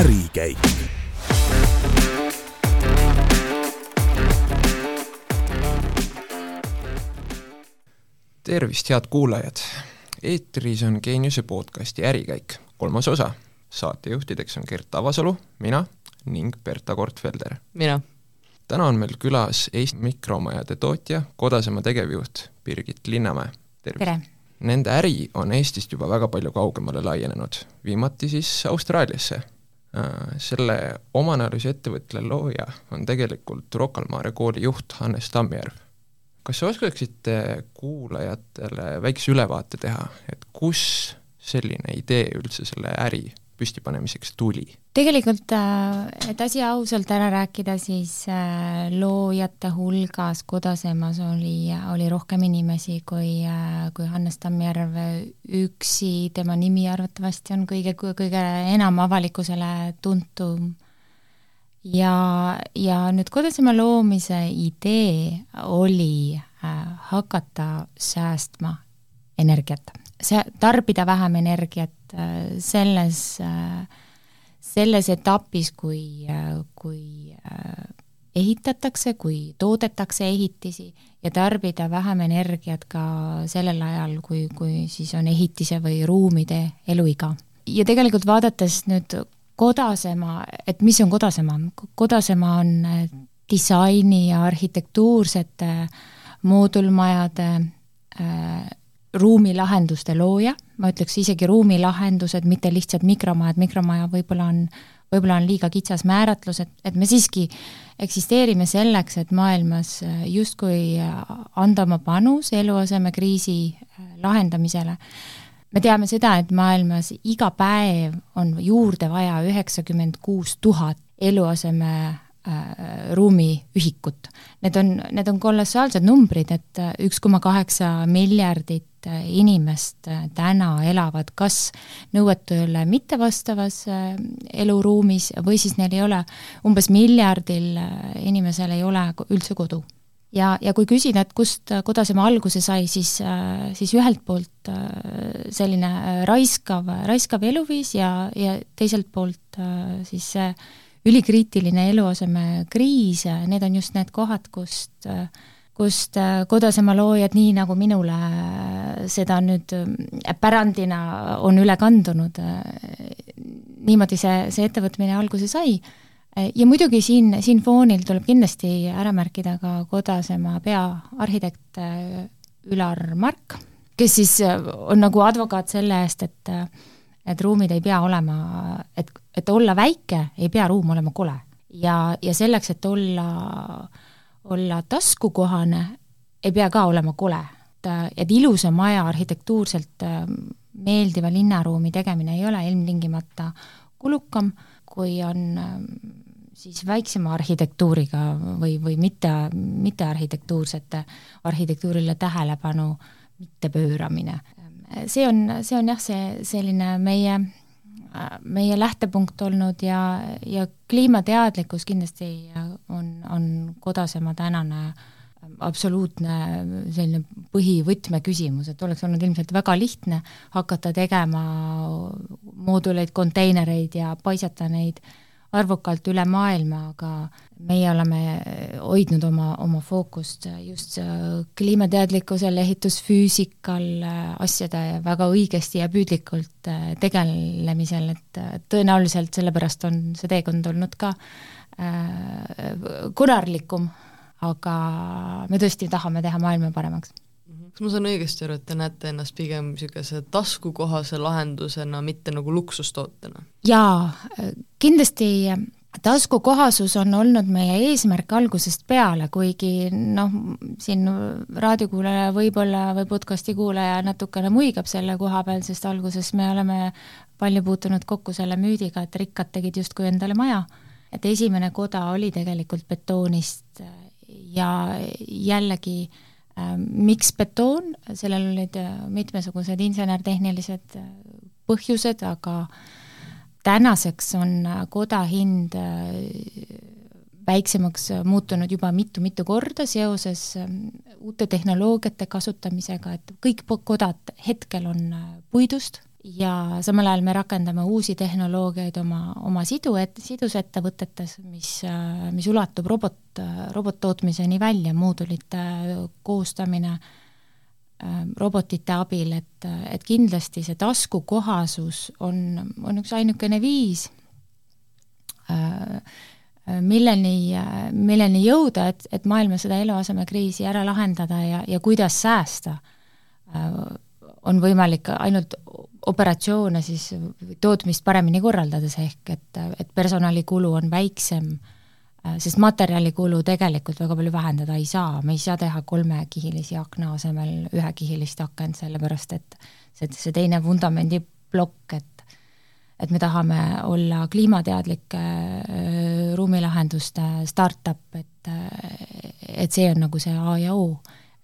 ärikäik. tervist, head kuulajad! eetris on Geeniuse podcasti Ärikäik, kolmas osa. saatejuhtideks on Gert Avasalu, mina ning Berta Kortfelder. mina. täna on meil külas Eesti mikromajade tootja, Kodasema tegevjuht Birgit Linnamäe. tere! Nende äri on Eestist juba väga palju kaugemale laienenud, viimati siis Austraaliasse. Äh, selle omanalüüsi ettevõtte looja on tegelikult Rocca al Mare kooli juht Hannes Tammjärv. kas sa oskaksite kuulajatele väikse ülevaate teha, et kus selline idee üldse selle äri püstipanemiseks tuli? tegelikult, äh, et asi ausalt ära rääkida, siis äh, loojate hulgas Kodasemas oli, oli rohkem inimesi kui, äh, kui Hannes Tammjärv üksi, tema nimi arvatavasti on kõige, kõige enam avalikkusele tuntum. ja, ja nüüd Kodasema loomise idee oli hakata säästma energiat, see, tarbida vähem energiat selles äh, selles etapis, kui, kui äh, ehitatakse, kui toodetakse ehitisi ja tarbida vähem energiat ka sellel ajal, kui, kui siis on ehitise või ruumide eluiga. ja tegelikult vaadates nüüd Kodasema, et mis on Kodasema, Kodasema on äh, disaini ja arhitektuursete moodulmajade äh, ruumilahenduste looja, ma ütleks isegi ruumilahendused, mitte lihtsalt mikromajad, mikromaja võib-olla on, võib-olla on liiga kitsas määratlus, et, et me siiski eksisteerime selleks, et maailmas äh, justkui äh, anda oma panus eluasemekriisi äh, lahendamisele. me teame seda, et maailmas iga päev on juurde vaja üheksakümmend kuus tuhat eluaseme äh, ruumiühikut. Need on, need on kolossaalsed numbrid, et üks koma kaheksa miljardit Äh, inimest äh, täna elavad kas nõuetele mittevastavas äh, eluruumis või siis neil ei ole, umbes miljardil inimesel ei ole üldse kodu. ja, ja kui küsida, et kust Kodasema alguse sai, siis, siis ühelt poolt selline raiskav, raiskav eluviis ja, ja teiselt poolt siis see ülikriitiline eluasemekriis, need on just need kohad, kust äh, kust äh, Kodasema loojad, nii nagu minule äh, seda nüüd äh, pärandina on üle kandunud, niimoodi see, see ettevõtmine alguse sai. ja muidugi siin, siin foonil tuleb kindlasti ära märkida ka Kodasema peaarhitekt Ülar Mark, kes siis on nagu advokaat selle eest, et et ruumid ei pea olema, et, et olla väike, ei pea ruum olema kole. ja, ja selleks, et olla äh, olla taskukohane, ei pea ka olema kole. et, et ilusa maja arhitektuurselt äh, meeldiva linnaruumi tegemine ei ole ilmtingimata kulukam, kui on äh, siis väiksema arhitektuuriga või, või mitte, mittearhitektuursete arhitektuurile tähelepanu mittepööramine. see on, see on jah, see selline meie meie lähtepunkt olnud ja, ja kliimateadlikkus kindlasti on, on Kodasema tänane absoluutne selline põhivõtmeküsimus, et oleks olnud ilmselt väga lihtne hakata tegema mooduleid, konteinereid ja paisata neid arvukalt üle maailma, aga meie oleme hoidnud oma, oma fookust just kliimateadlikkusel, ehitusfüüsikal, asjade väga õigesti ja püüdlikult tegelemisel, et tõenäoliselt sellepärast on see teekond olnud ka äh, kunarlikum, aga me tõesti tahame teha maailma paremaks kas ma saan õigesti aru, et te näete ennast pigem niisuguse taskukohase lahendusena, mitte nagu luksustootena? jaa, kindlasti taskukohasus on olnud meie eesmärk algusest peale, kuigi noh, siin raadiokuulaja võib-olla või podcasti kuulaja natukene muigab selle koha peal, sest alguses me oleme palju puutunud kokku selle müüdiga, et rikkad tegid justkui endale maja. et esimene koda oli tegelikult betoonist ja jällegi äh, miks betoon, sellel olid äh, mitmesugused insener-tehnilised äh, põhjused, aga tänaseks on koda hind väiksemaks muutunud juba mitu-mitu korda seoses uute tehnoloogiate kasutamisega, et kõik kodad hetkel on puidust, ja samal ajal me rakendame uusi tehnoloogiaid oma, oma sidu, et sidusettevõtetes, mis, mis ulatub robot, robottootmiseni välja, moodulite koostamine robotite abil, et, et kindlasti see taskukohasus on, on üks ainukene viis milleni, milleni jõuda, et, et maailma seda eluasemekriisi ära lahendada ja, ja kuidas säästa, on võimalik ainult operatsioone siis tootmist paremini korraldades, ehk et, et personalikulu on väiksem, sest materjalikulu tegelikult väga palju vähendada ei saa, me ei saa teha kolmekihilisi akna asemel ühekihilist akent, sellepärast et see, see teine vundamendiplokk, et et me tahame olla kliimateadlike äh, ruumilahenduste startup, et et see on nagu see A ja O.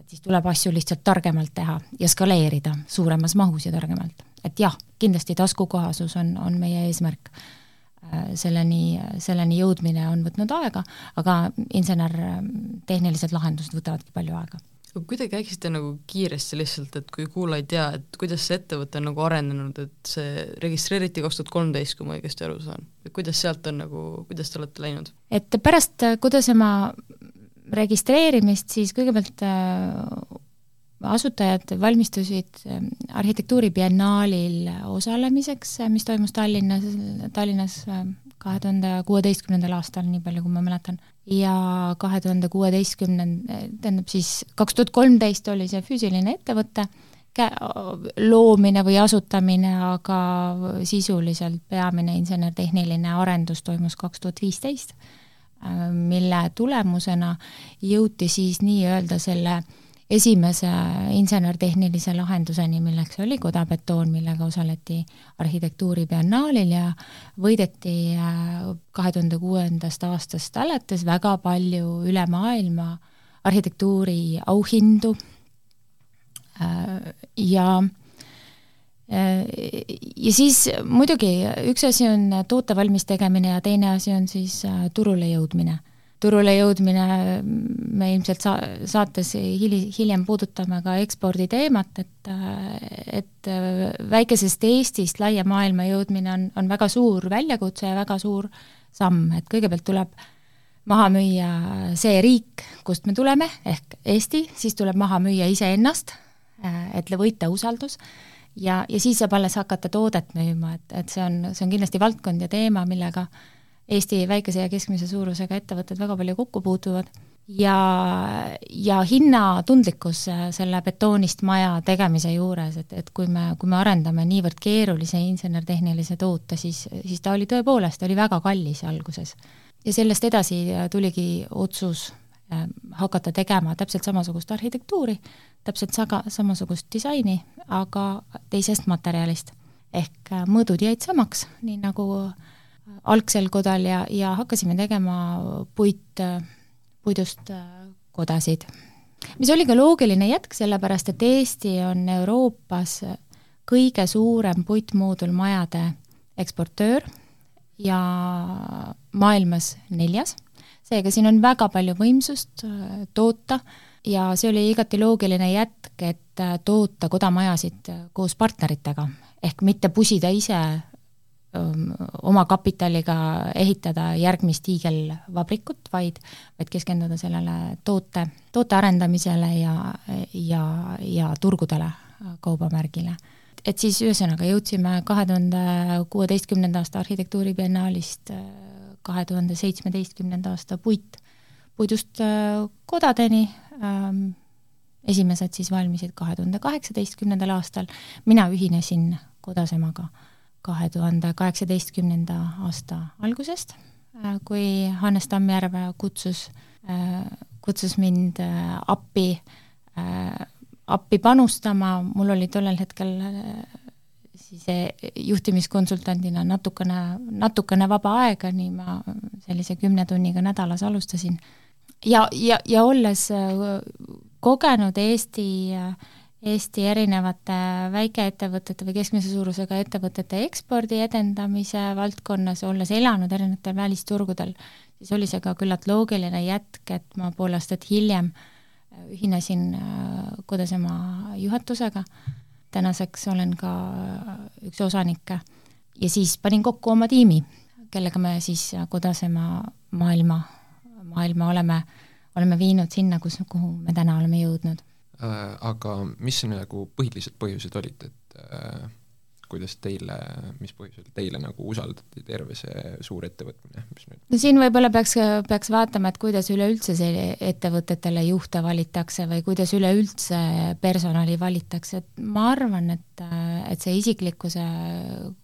et siis tuleb asju lihtsalt targemalt teha ja skaleerida suuremas mahus ja targemalt et jah, kindlasti taskukohasus on, on meie eesmärk. Äh, selleni, selleni jõudmine on võtnud aega, aga insener-tehnilised lahendused võtavadki palju aega kuidagi rääkisite nagu kiiresti lihtsalt, et kui kuulaja ei tea, et kuidas see ettevõte on nagu arenenud, et see registreeriti kaks tuhat kolmteist, kui ma õigesti aru saan. kuidas sealt on nagu, kuidas te olete läinud? et pärast Kudasema registreerimist siis kõigepealt äh, asutajad valmistusid ähm, arhitektuuribiennaalil osalemiseks, äh, mis toimus Tallinnas, Tallinnas kahe tuhande kuueteistkümnendal aastal, nii palju kui ma mäletan. ja kahe tuhande kuueteistkümnend-, tähendab siis kaks tuhat kolmteist oli see füüsiline ettevõte, loomine või asutamine, aga sisuliselt peamine insener-tehniline arendus toimus kaks tuhat viisteist, äh, mille tulemusena jõuti siis nii-öelda selle äh, esimese insener-tehnilise lahenduseni, milleks oli kodabetoon, millega osaleti arhitektuuribiennaalil ja võideti äh, kahe tuhande kuuendast aastast alates väga palju üle maailma arhitektuuri auhindu. Äh, ja äh, ja siis muidugi üks asi on toote valmis tegemine ja teine asi on siis turule jõudmine. Turule jõudmine, me ilmselt sa-, saates hili-, hiljem puudutame ka ekspordi teemat, et et väikesest Eestist laia maailma jõudmine on, on väga suur väljakutse ja väga suur samm, et kõigepealt tuleb maha müüa see riik, kust me tuleme, ehk Eesti, siis tuleb maha müüa iseennast, et võita usaldus, ja, ja siis saab alles hakata toodet müüma, et, et see on, see on kindlasti valdkond ja teema, millega äh, Eesti väikese ja keskmise suurusega ettevõtted väga palju kokku puutuvad ja, ja hinnatundlikkus selle betoonist maja tegemise juures, et, et kui me, kui me arendame niivõrd keerulise insener-tehnilise toote, siis, siis ta oli tõepoolest, oli väga kallis alguses. ja sellest edasi tuligi otsus äh, hakata tegema täpselt samasugust arhitektuuri, täpselt saga, samasugust disaini, aga teisest materjalist. ehk äh, mõõdud jäid samaks, nii nagu äh, algsel kodal ja, ja hakkasime tegema puit, puidust äh, kodasid. mis oli ka loogiline jätk, sellepärast et Eesti on Euroopas kõige suurem puitmoodulmajade eksportöör ja maailmas neljas, seega siin on väga palju võimsust äh, toota ja see oli igati loogiline jätk, et äh, toota kodamajasid koos partneritega, ehk mitte pusida ise oma kapitaliga ehitada järgmist hiigelvabrikut, vaid, vaid keskenduda sellele toote, toote arendamisele ja, ja, ja turgudele, kaubamärgile. et siis ühesõnaga jõudsime kahe tuhande kuueteistkümnenda aasta arhitektuuribiennaalist kahe tuhande seitsmeteistkümnenda aasta puit, puidust kodadeni, esimesed siis valmisid kahe tuhande kaheksateistkümnendal aastal, mina ühinesin Kodasemaga kahe tuhande kaheksateistkümnenda aasta algusest, äh, kui Hannes Tammjärv kutsus, äh, kutsus mind äh, appi, appi panustama, mul oli tollel hetkel siis juhtimiskonsultandina natukene, natukene vaba aega, nii ma sellise kümne tunniga nädalas alustasin. Ja, ja, ja olles kogenud Eesti äh, Eesti erinevate väikeettevõtete või keskmise suurusega ettevõtete ekspordi edendamise valdkonnas, olles elanud erinevatel välisturgudel, siis oli see ka küllalt loogiline jätk, et ma pool aastat hiljem ühinesin äh, Kodasema juhatusega. tänaseks olen ka üks osanikke. ja siis panin kokku oma tiimi, kellega me siis Kodasema maailma, maailma oleme, oleme viinud sinna, kus, kuhu me täna oleme jõudnud äh,. Aga mis nagu põhilised põhjused olid, et äh, kuidas teile, mis põhjusel teile nagu usaldati terve see suur ettevõtmine, mis nüüd no siin võib-olla peaks, peaks vaatama, et kuidas üleüldse see ettevõtetele juhte valitakse või kuidas üleüldse personali valitakse, et ma arvan, et, et see isiklikkuse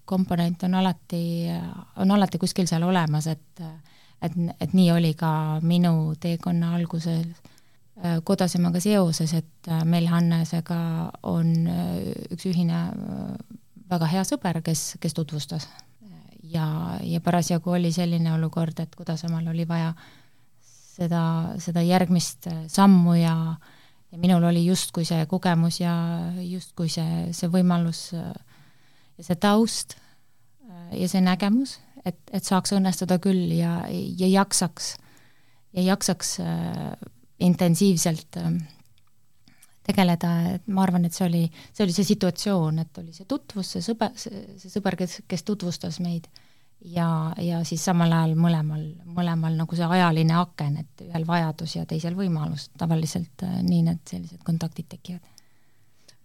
komponent on alati, on alati kuskil seal olemas, et et, et nii oli ka minu teekonna alguses Kodasemaga seoses, et meil Hannesega on üks ühine väga hea sõber, kes, kes tutvustas. ja, ja parasjagu oli selline olukord, et Kudasemal oli vaja seda, seda järgmist sammu ja ja minul oli justkui see kogemus ja justkui see, see võimalus ja see taust ja see nägemus, et, et saaks õnnestuda küll ja, ja jaksaks, ja jaksaks äh, intensiivselt äh, tegeleda, et ma arvan, et see oli, see oli see situatsioon, et oli see tutvus, see sõber, see, sõber, kes, kes tutvustas meid ja, ja siis samal ajal mõlemal, mõlemal nagu see ajaline aken, et ühel vajadus ja teisel võimalus, tavaliselt äh, nii need sellised kontaktid tekivad.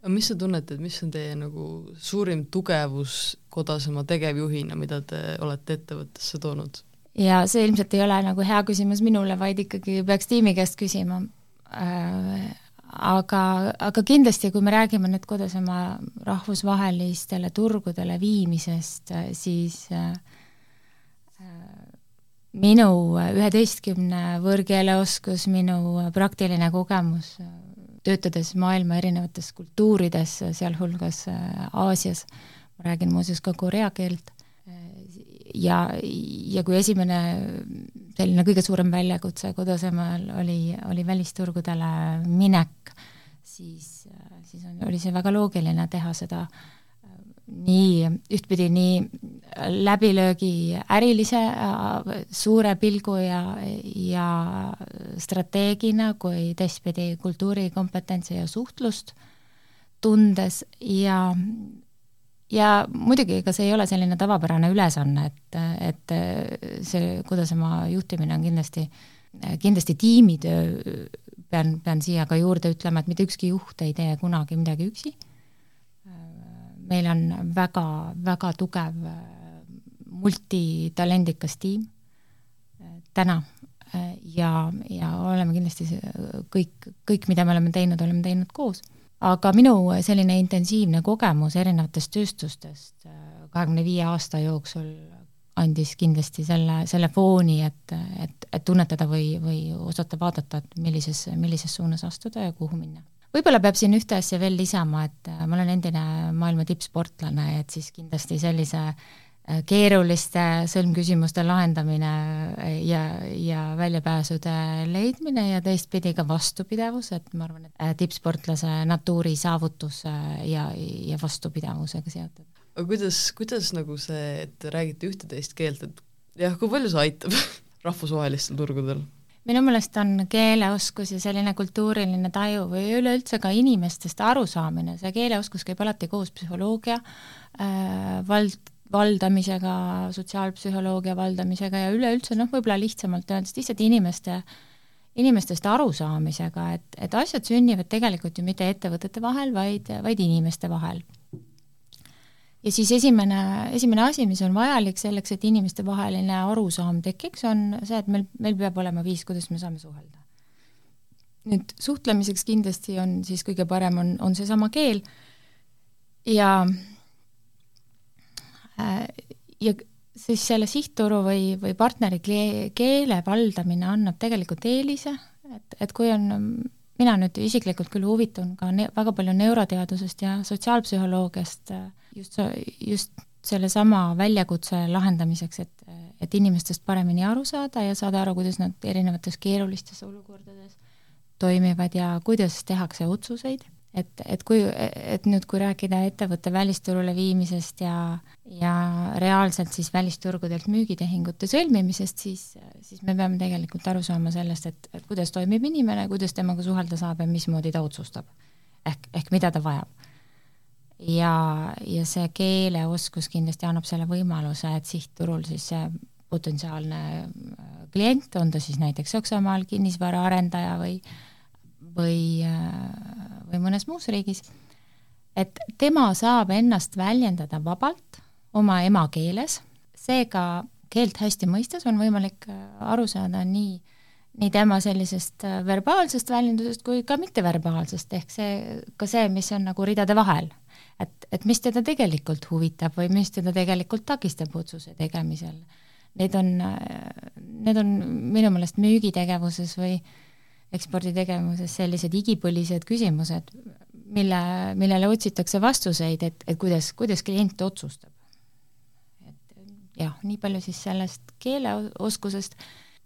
Aga mis sa tunned, et mis on teie nagu suurim tugevus Kodasema tegevjuhina, mida te olete ettevõttesse toonud? ja see ilmselt ei ole nagu hea küsimus minule, vaid ikkagi peaks tiimi käest küsima äh, aga, aga kindlasti, kui me räägime nüüd Kodasema rahvusvahelistele turgudele viimisest, siis äh, minu üheteistkümne võõrkeeleoskus, minu praktiline kogemus töötades maailma erinevates kultuurides, sealhulgas äh, Aasias, ma räägin muuseas ka korea keelt, ja, ja kui esimene selline kõige suurem väljakutse Kodasemaal oli, oli välisturgudele minek, siis, siis on, oli see väga loogiline teha seda nii, ühtpidi nii läbilöögi ärilise suure pilgu ja, ja strateegina kui teistpidi kultuurikompetentsi ja suhtlust tundes ja ja muidugi, ega see ei ole selline tavapärane ülesanne, et, et see, kuidas oma juhtimine on kindlasti, kindlasti tiimitöö, pean, pean siia ka juurde ütlema, et mitte ükski juht ei tee kunagi midagi üksi. Meil on väga, väga tugev multitalendikas tiim täna ja, ja oleme kindlasti kõik, kõik, mida me oleme teinud, oleme teinud koos aga minu selline intensiivne kogemus erinevatest tööstustest äh, kahekümne viie aasta jooksul andis kindlasti selle, selle fooni, et, et, et tunnetada või, või osata vaadata, et millises, millises suunas astuda ja kuhu minna. Võib-olla peab siin ühte asja veel lisama, et äh, ma olen endine maailma tippsportlane, et siis kindlasti sellise äh, keeruliste sõlmküsimuste lahendamine ja, ja väljapääsude leidmine ja teistpidi ka vastupidavus, et ma arvan, et äh, tippsportlase natuuri saavutus äh, ja, ja vastupidavusega seotud. aga kuidas, kuidas nagu see, et te räägite ühte-teist keelt, et jah, kui palju see aitab rahvusvahelistel turgudel? Minu meelest on keeleoskus ja selline kultuuriline taju või üleüldse ka inimestest arusaamine, see keeleoskus käib alati koos psühholoogia äh, vald, valdamisega, sotsiaalpsühholoogia valdamisega ja üleüldse noh, võib-olla lihtsamalt öeldes lihtsalt inimeste, inimestest arusaamisega, et, et asjad sünnivad tegelikult ju mitte ettevõtete vahel, vaid, vaid inimeste vahel. Ja siis esimene, esimene asi, mis on vajalik selleks, et inimestevaheline arusaam tekiks, on see, et meil, meil peab olema viis, kuidas me saame suhelda. nüüd suhtlemiseks kindlasti on siis kõige parem on, on seesama keel ja Äh, ja siis selle sihtturu või, või partneri keele valdamine annab tegelikult eelise, et, et kui on, mina nüüd isiklikult küll huvitun ka ne-, väga palju neuroteadusest ja sotsiaalpsühholoogiast just, just sellesama väljakutse lahendamiseks, et, et inimestest paremini aru saada ja saada aru, kuidas nad erinevates keerulistes olukordades toimivad ja kuidas tehakse otsuseid et, et kui, et nüüd, kui rääkida ettevõtte välisturule viimisest ja, ja reaalselt siis välisturgudelt müügitehingute sõlmimisest, siis, siis me peame tegelikult aru saama sellest, et, et kuidas toimib inimene, kuidas temaga suhelda saab ja mismoodi ta otsustab. ehk, ehk mida ta vajab. Ja, ja see keeleoskus kindlasti annab selle võimaluse, et sihtturul siis see potentsiaalne äh, klient, on ta siis näiteks Saksamaal kinnisvaraarendaja või või, äh, või mõnes muus riigis, et tema saab ennast väljendada vabalt oma emakeeles, seega keelt hästi mõistes on võimalik äh, aru saada nii, nii tema sellisest verbaalsest väljendusest kui ka mitteverbaalsest, ehk see, ka see, mis on nagu ridade vahel et, et mis teda tegelikult huvitab või mis teda tegelikult takistab otsuse tegemisel. Need on, need on minu meelest müügitegevuses või eksporditegevuses sellised igipõlised küsimused, mille, millele otsitakse vastuseid, et, et kuidas, kuidas klient otsustab. et jah, nii palju siis sellest keeleoskusest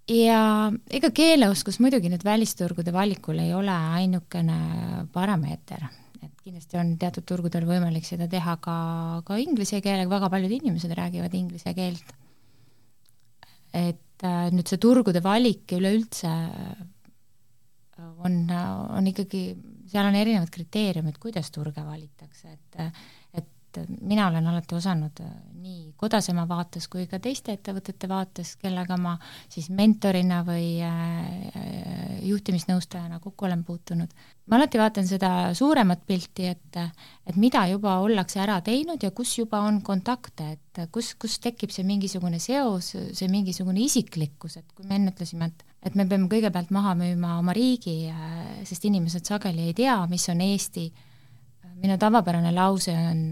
ja ega keeleoskus muidugi nüüd välisturgude valikul ei ole ainukene parameeter et kindlasti on teatud turgudel võimalik seda teha ka, ka inglise keelega, väga paljud inimesed räägivad inglise keelt. et äh, nüüd see turgude valik üleüldse on, on ikkagi, seal on erinevad kriteeriumid, kuidas turge valitakse, et et mina olen alati osanud äh, nii Kodasema vaates kui ka teiste ettevõtete vaates, kellega ma siis mentorina või äh, juhtimisnõustajana kokku olen puutunud, ma alati vaatan seda suuremat pilti, et et mida juba ollakse ära teinud ja kus juba on kontakte, et kus, kus tekib see mingisugune seos, see mingisugune isiklikkus, et kui me enne ütlesime, et et me peame kõigepealt maha müüma oma riigi, äh, sest inimesed sageli ei tea, mis on Eesti, minu tavapärane lause on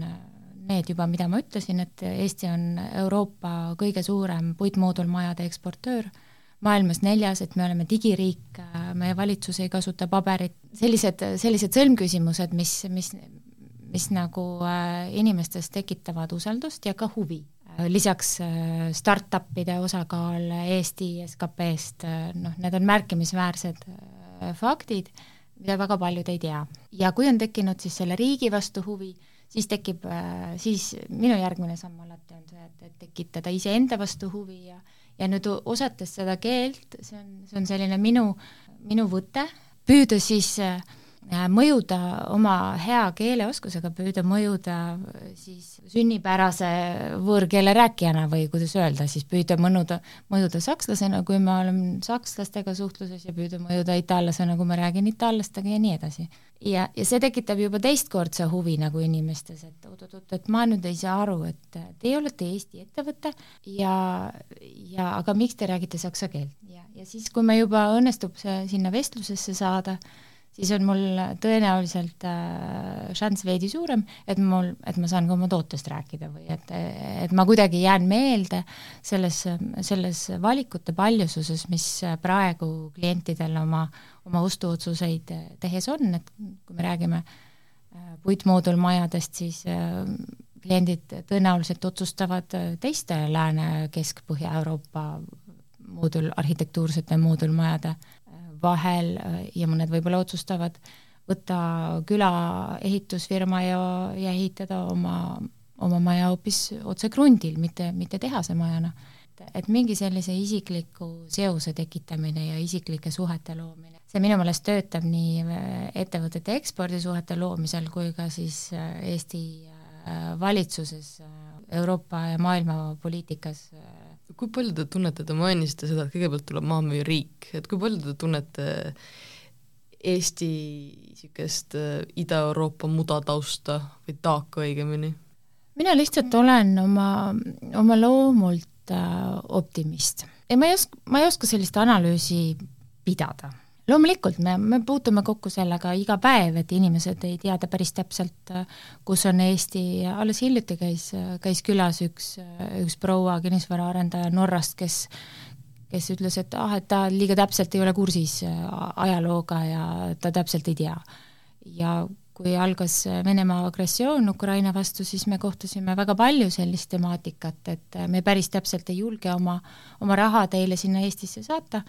need juba, mida ma ütlesin, et Eesti on Euroopa kõige suurem puitmoodulmajade eksportöör, maailmas neljas, et me oleme digiriik, meie valitsus ei kasuta paberit, sellised, sellised sõlmküsimused, mis, mis, mis nagu äh, inimestes tekitavad usaldust ja ka huvi. lisaks äh, startupide osakaal Eesti SKP-st, äh, noh, need on märkimisväärsed faktid, mida väga paljud ei tea. ja kui on tekkinud siis selle riigi vastu huvi, siis tekib, äh, siis minu järgmine samm alati on see, et, et tekitada iseenda vastu huvi ja ja nüüd osates seda keelt, see on, see on selline minu, minu võte, püüda siis äh, mõjuda oma hea keeleoskusega, püüda mõjuda äh, siis sünnipärase võõrkeele rääkijana või kuidas öelda, siis püüda mõnuda, mõjuda sakslasena, kui ma olen sakslastega suhtluses ja püüda mõjuda itaallasena, kui ma räägin itaallastega ja nii edasi. ja, ja see tekitab juba teistkordse huvi nagu inimestes, et oot-oot-oot, et ma nüüd ei saa aru, et teie olete Eesti ettevõte ja, ja aga miks te räägite saksa keelt ja, ja siis, kui me juba õnnestub see sinna vestlusesse saada, siis on mul tõenäoliselt äh, šanss veidi suurem, et mul, et ma saan ka oma tootest rääkida või et, et ma kuidagi jään meelde selles, selles valikute paljususes, mis praegu klientidel oma, oma ostuotsuseid tehes on, et kui me räägime äh, puitmoodulmajadest, siis äh, kliendid tõenäoliselt otsustavad teiste Lääne, Kesk, Põhja-Euroopa moodul, arhitektuursete moodulmajade vahel äh, ja mõned võib-olla otsustavad võtta küla ehitusfirma ja, ja ehitada oma, oma maja hoopis otse krundil, mitte, mitte tehasemajana. et mingi sellise isikliku seose tekitamine ja isiklike suhete loomine, see minu meelest töötab nii äh, ettevõtete ekspordisuhete loomisel kui ka siis äh, Eesti valitsuses, Euroopa ja maailma poliitikas kui palju te tunnete, te mainisite seda, et kõigepealt tuleb maha müüa riik, et kui palju te tunnete Eesti niisugust äh, Ida-Euroopa mudatausta või taaka õigemini? mina lihtsalt olen oma, oma loomult äh, optimist ja ma ei oska, ma ei oska sellist analüüsi pidada loomulikult me, me puutume kokku sellega iga päev, et inimesed ei teada päris täpselt, kus on Eesti, alles hiljuti käis, käis külas üks, üks proua kinnisvaraarendaja Norrast, kes kes ütles, et ah, et ta liiga täpselt ei ole kursis ajalooga ja ta täpselt ei tea. ja kui algas Venemaa agressioon Ukraina vastu, siis me kohtusime väga palju sellist temaatikat, et me päris täpselt ei julge oma, oma raha teile sinna Eestisse saata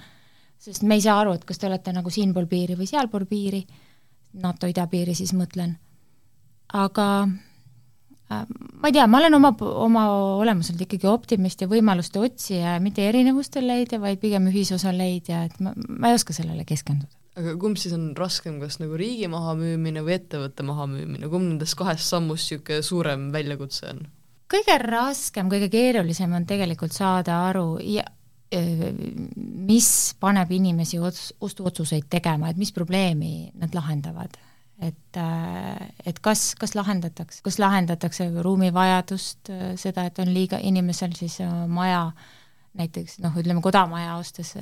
sest me ei saa aru, et kas te olete nagu siinpool piiri või sealpool piiri, NATO idapiiri siis mõtlen, aga äh, ma ei tea, ma olen oma, oma olemuselt ikkagi optimist ja võimaluste otsija, mitte erinevuste leidja, vaid pigem ühisosa leidja, et ma, ma ei oska sellele keskenduda. aga kumb siis on raskem, kas nagu riigi mahamüümine või ettevõtte mahamüümine, kumb nendest kahest sammust niisugune suurem väljakutse on? kõige raskem, kõige keerulisem on tegelikult saada aru ja mis paneb inimesi ots-, ostuotsuseid tegema, et mis probleemi nad lahendavad. et, et kas, kas lahendatakse, kas lahendatakse ruumivajadust, seda, et on liiga, inimesel siis maja näiteks noh, ütleme kodamaja ostes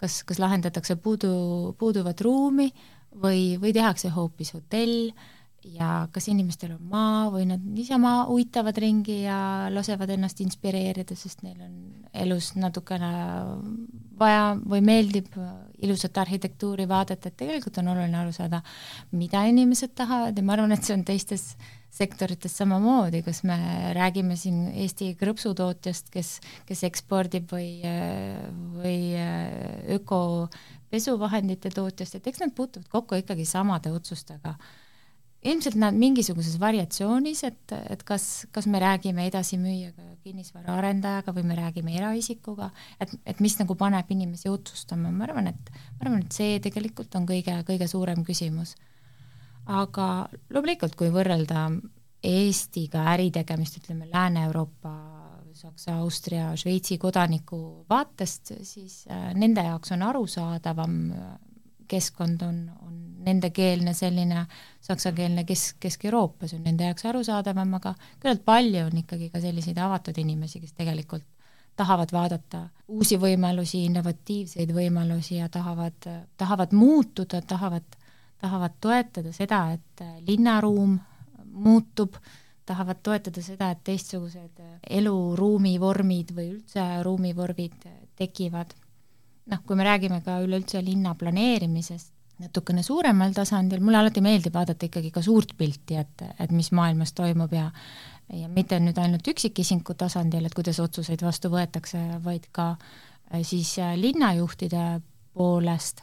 kas, kas lahendatakse puudu, puuduvat ruumi või, või tehakse hoopis hotell ja kas inimestel on maa või nad niisama uitavad ringi ja lasevad ennast inspireerida, sest neil on elus natukene vaja või meeldib ilusat arhitektuuri vaadata, et tegelikult on oluline aru saada, mida inimesed tahavad ja ma arvan, et see on teistes sektorites samamoodi, kas me räägime siin Eesti krõpsutootjast, kes, kes ekspordib või, või öko pesuvahendite tootjast, et eks nad puutuvad kokku ikkagi samade otsustega ilmselt nad mingisuguses variatsioonis, et, et kas, kas me räägime edasimüüjaga, kinnisvaraarendajaga või me räägime eraisikuga, et, et mis nagu paneb inimesi otsustama, ma arvan, et, ma arvan, et see tegelikult on kõige, kõige suurem küsimus. aga loomulikult, kui võrrelda Eestiga äritegemist, ütleme Lääne-Euroopa, Saksa, Austria, Šveitsi kodaniku vaatest, siis äh, nende jaoks on arusaadavam keskkond on, on nendekeelne selline saksakeelne Kesk, Kesk-Euroopas on nende jaoks arusaadavam, aga küllalt palju on ikkagi ka selliseid avatud inimesi, kes tegelikult tahavad vaadata uusi võimalusi, innovatiivseid võimalusi ja tahavad, tahavad muutuda, tahavad, tahavad toetada seda, et linnaruum muutub, tahavad toetada seda, et teistsugused eluruumi vormid või üldse ruumivormid tekivad noh, kui me räägime ka üleüldse linna planeerimisest natukene suuremal tasandil, mulle alati meeldib vaadata ikkagi ka suurt pilti, et, et mis maailmas toimub ja ja mitte nüüd ainult üksikisiku tasandil, et kuidas otsuseid vastu võetakse, vaid ka äh, siis äh, linnajuhtide poolest,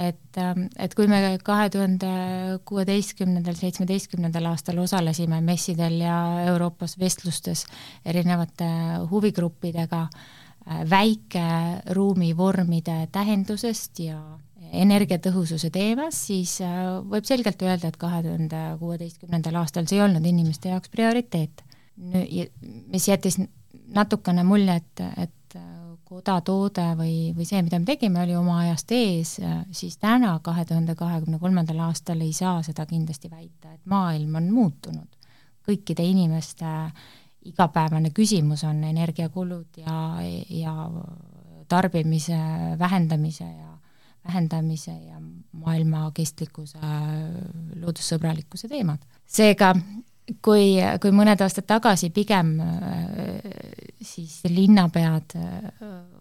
et, ähm, et kui me kahe tuhande kuueteistkümnendal, seitsmeteistkümnendal aastal osalesime messidel ja Euroopas vestlustes erinevate huvigruppidega äh, väikeruumivormide tähendusest ja energiatõhususe teemas, siis äh, võib selgelt öelda, et kahe tuhande kuueteistkümnendal aastal see ei olnud inimeste jaoks prioriteet. mis jättis natukene mulje, et, et äh, kodatoode või, või see, mida me tegime, oli oma ajast ees, äh, siis täna, kahe tuhande kahekümne kolmandal aastal ei saa seda kindlasti väita, et maailm on muutunud. kõikide inimeste äh, igapäevane küsimus on energiakulud ja, ja tarbimise vähendamise ja vähendamise ja maailma kestlikkuse, loodussõbralikkuse teemad. seega kui, kui mõned aastad tagasi pigem siis linnapead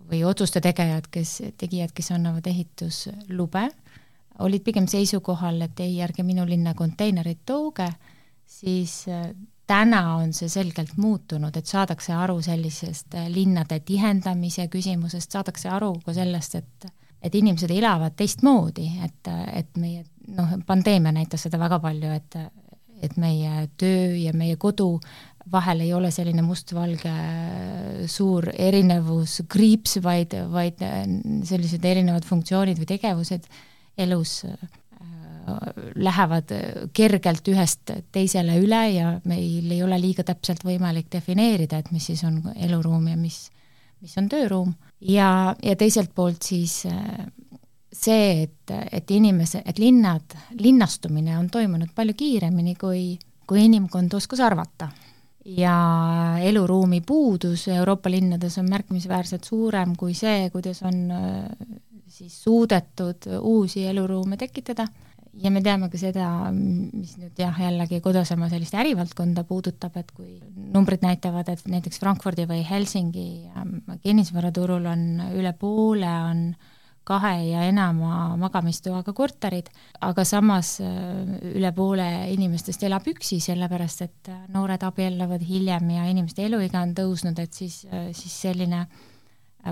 või otsuste tegejad, kes, tegijad, kes annavad ehituslube, olid pigem seisukohal, et ei, ärge minu linna konteinereid tooge, siis täna on see selgelt muutunud, et saadakse aru sellisest äh, linnade tihendamise küsimusest, saadakse aru ka sellest, et et inimesed elavad teistmoodi, et, et meie noh, pandeemia näitas seda väga palju, et et meie töö ja meie kodu vahel ei ole selline mustvalge suur erinevus, kriips, vaid, vaid sellised erinevad funktsioonid või tegevused elus lähevad kergelt ühest teisele üle ja meil ei ole liiga täpselt võimalik defineerida, et mis siis on eluruum ja mis, mis on tööruum. ja, ja teiselt poolt siis äh, see, et, et inimese, et linnad, linnastumine on toimunud palju kiiremini, kui, kui inimkond oskas arvata. ja eluruumi puudus Euroopa linnades on märkimisväärselt suurem kui see, kuidas on äh, siis suudetud uusi eluruume tekitada ja me teame ka seda, mis nüüd jah, jällegi kodusema sellist ärivaldkonda puudutab, et kui numbrid näitavad, et näiteks Frankfurdi või Helsingi ähm, kinnisvaraturul on üle poole, on kahe ja enama magamistoaga korterid, aga samas äh, üle poole inimestest elab üksi, sellepärast et äh, noored abielluvad hiljem ja inimeste eluiga on tõusnud, et siis, äh, siis selline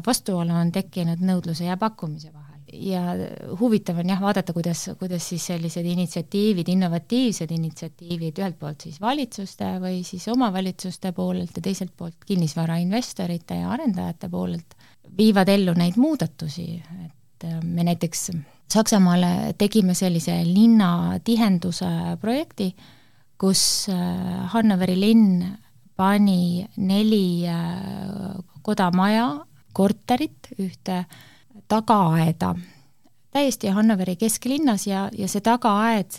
vastuolu on tekkinud nõudluse ja pakkumise vahel ja huvitav on jah vaadata, kuidas, kuidas siis sellised initsiatiivid, innovatiivsed initsiatiivid ühelt poolt siis valitsuste või siis omavalitsuste poolelt ja teiselt poolt kinnisvarainvestorite ja arendajate poolelt viivad ellu neid muudatusi, et äh, me näiteks Saksamaale tegime sellise linnatihenduse projekti, kus Hannoveri linn pani neli kodamaja, korterit ühte tagaaeda. täiesti Hannoveri kesklinnas ja, ja see tagaaed,